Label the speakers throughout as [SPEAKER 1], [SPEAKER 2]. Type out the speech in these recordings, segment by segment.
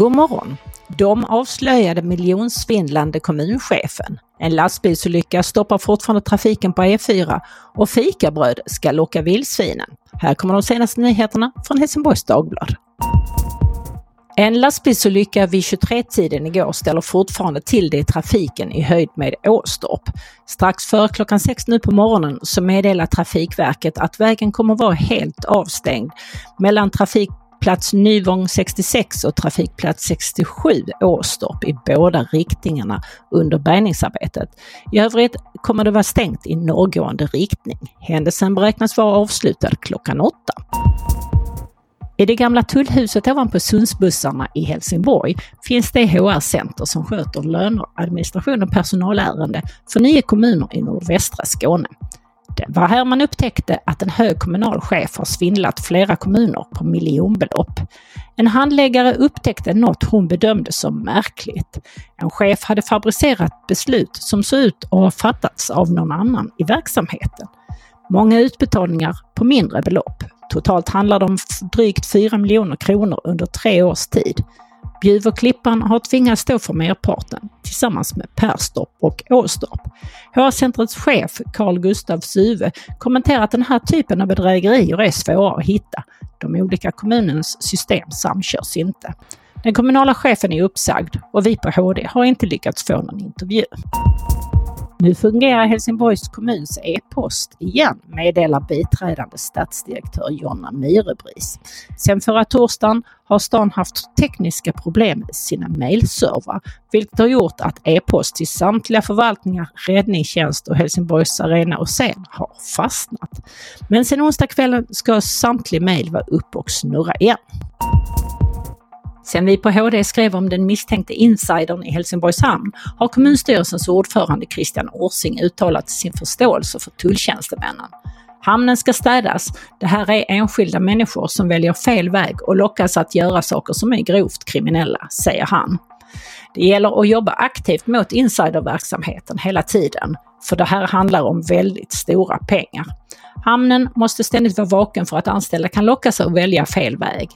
[SPEAKER 1] God morgon! De avslöjade miljonsvindlande kommunchefen. En lastbilsolycka stoppar fortfarande trafiken på E4 och fikabröd ska locka vildsvinen. Här kommer de senaste nyheterna från Helsingborgs Dagblad. En lastbilsolycka vid 23-tiden igår ställer fortfarande till det i trafiken i höjd med Åstorp. Strax före klockan sex nu på morgonen så meddelar Trafikverket att vägen kommer vara helt avstängd mellan trafik Plats Nyvång 66 och trafikplats 67 Åstorp i båda riktningarna under bärgningsarbetet. I övrigt kommer det vara stängt i norrgående riktning. Händelsen beräknas vara avslutad klockan åtta. I det gamla tullhuset ovanpå Sundsbussarna i Helsingborg finns det HR-center som sköter löner, administration och personalärende för nio kommuner i nordvästra Skåne. Det var här man upptäckte att en hög kommunal chef har svindlat flera kommuner på miljonbelopp. En handläggare upptäckte något hon bedömde som märkligt. En chef hade fabricerat beslut som såg ut att ha fattats av någon annan i verksamheten. Många utbetalningar på mindre belopp. Totalt handlar det om drygt 4 miljoner kronor under tre års tid. Bjuv och Klippan har tvingats stå för merparten tillsammans med Perstorp och Åstorp. HR-centrets chef Carl Gustav Suve kommenterar att den här typen av bedrägerier är svåra att hitta. De olika kommunens system samkörs inte. Den kommunala chefen är uppsagd och vi på HD har inte lyckats få någon intervju. Nu fungerar Helsingborgs kommuns e-post igen, meddelar biträdande stadsdirektör Jonna Myrebris. Sen förra torsdagen har stan haft tekniska problem med sina mejlservrar, vilket har gjort att e-post till samtliga förvaltningar, räddningstjänst och Helsingborgs arena och scen har fastnat. Men sen onsdagskvällen ska samtliga mejl vara uppe och snurra igen. Sen vi på HD skrev om den misstänkte insidern i Helsingborgs hamn har kommunstyrelsens ordförande Christian Orsing uttalat sin förståelse för tulltjänstemännen. Hamnen ska städas. Det här är enskilda människor som väljer fel väg och lockas att göra saker som är grovt kriminella, säger han. Det gäller att jobba aktivt mot insiderverksamheten hela tiden, för det här handlar om väldigt stora pengar. Hamnen måste ständigt vara vaken för att anställda kan lockas att välja fel väg.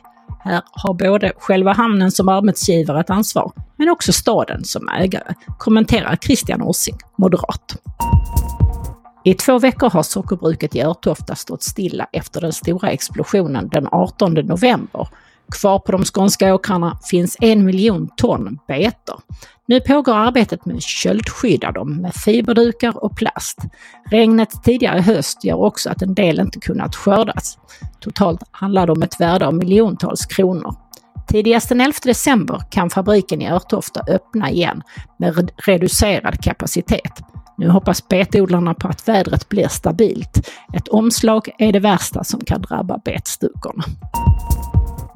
[SPEAKER 1] Här har både själva hamnen som arbetsgivare ett ansvar, men också staden som ägare, kommenterar Christian Orsing, moderat. I två veckor har sockerbruket i Örtofta stått stilla efter den stora explosionen den 18 november Kvar på de skånska åkrarna finns en miljon ton betor. Nu pågår arbetet med att köldskydda dem med fiberdukar och plast. Regnet tidigare i höst gör också att en del inte kunnat skördas. Totalt handlar det om ett värde av miljontals kronor. Tidigast den 11 december kan fabriken i Örtofta öppna igen med reducerad kapacitet. Nu hoppas betodlarna på att vädret blir stabilt. Ett omslag är det värsta som kan drabba betstukorna.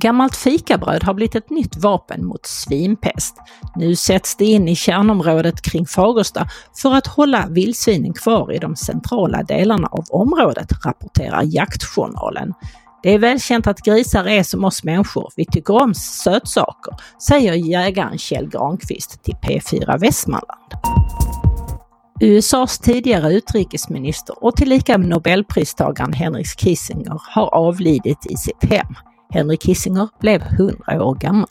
[SPEAKER 1] Gammalt fikabröd har blivit ett nytt vapen mot svinpest. Nu sätts det in i kärnområdet kring Fagersta för att hålla vildsvinen kvar i de centrala delarna av området, rapporterar Jaktjournalen. Det är välkänt att grisar är som oss människor, vi tycker om sötsaker, säger jägaren Kjell Granqvist till P4 Västmanland. USAs tidigare utrikesminister och tillika Nobelpristagaren Henrik Kissinger har avlidit i sitt hem. Henry Kissinger blev 100 år gammal.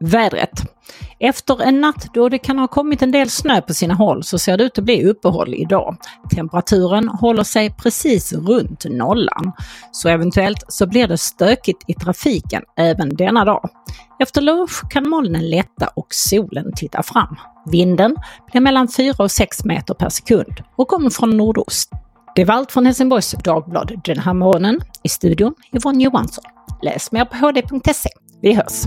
[SPEAKER 1] Vädret. Efter en natt då det kan ha kommit en del snö på sina håll så ser det ut att bli uppehåll idag. Temperaturen håller sig precis runt nollan. Så eventuellt så blir det stökigt i trafiken även denna dag. Efter lunch kan molnen lätta och solen titta fram. Vinden blir mellan 4 och 6 meter per sekund och kommer från nordost. Det var allt från Helsingborgs Dagblad den här morgonen. I studion Yvonne Johansson. Läs mer på hd.se. Vi hörs!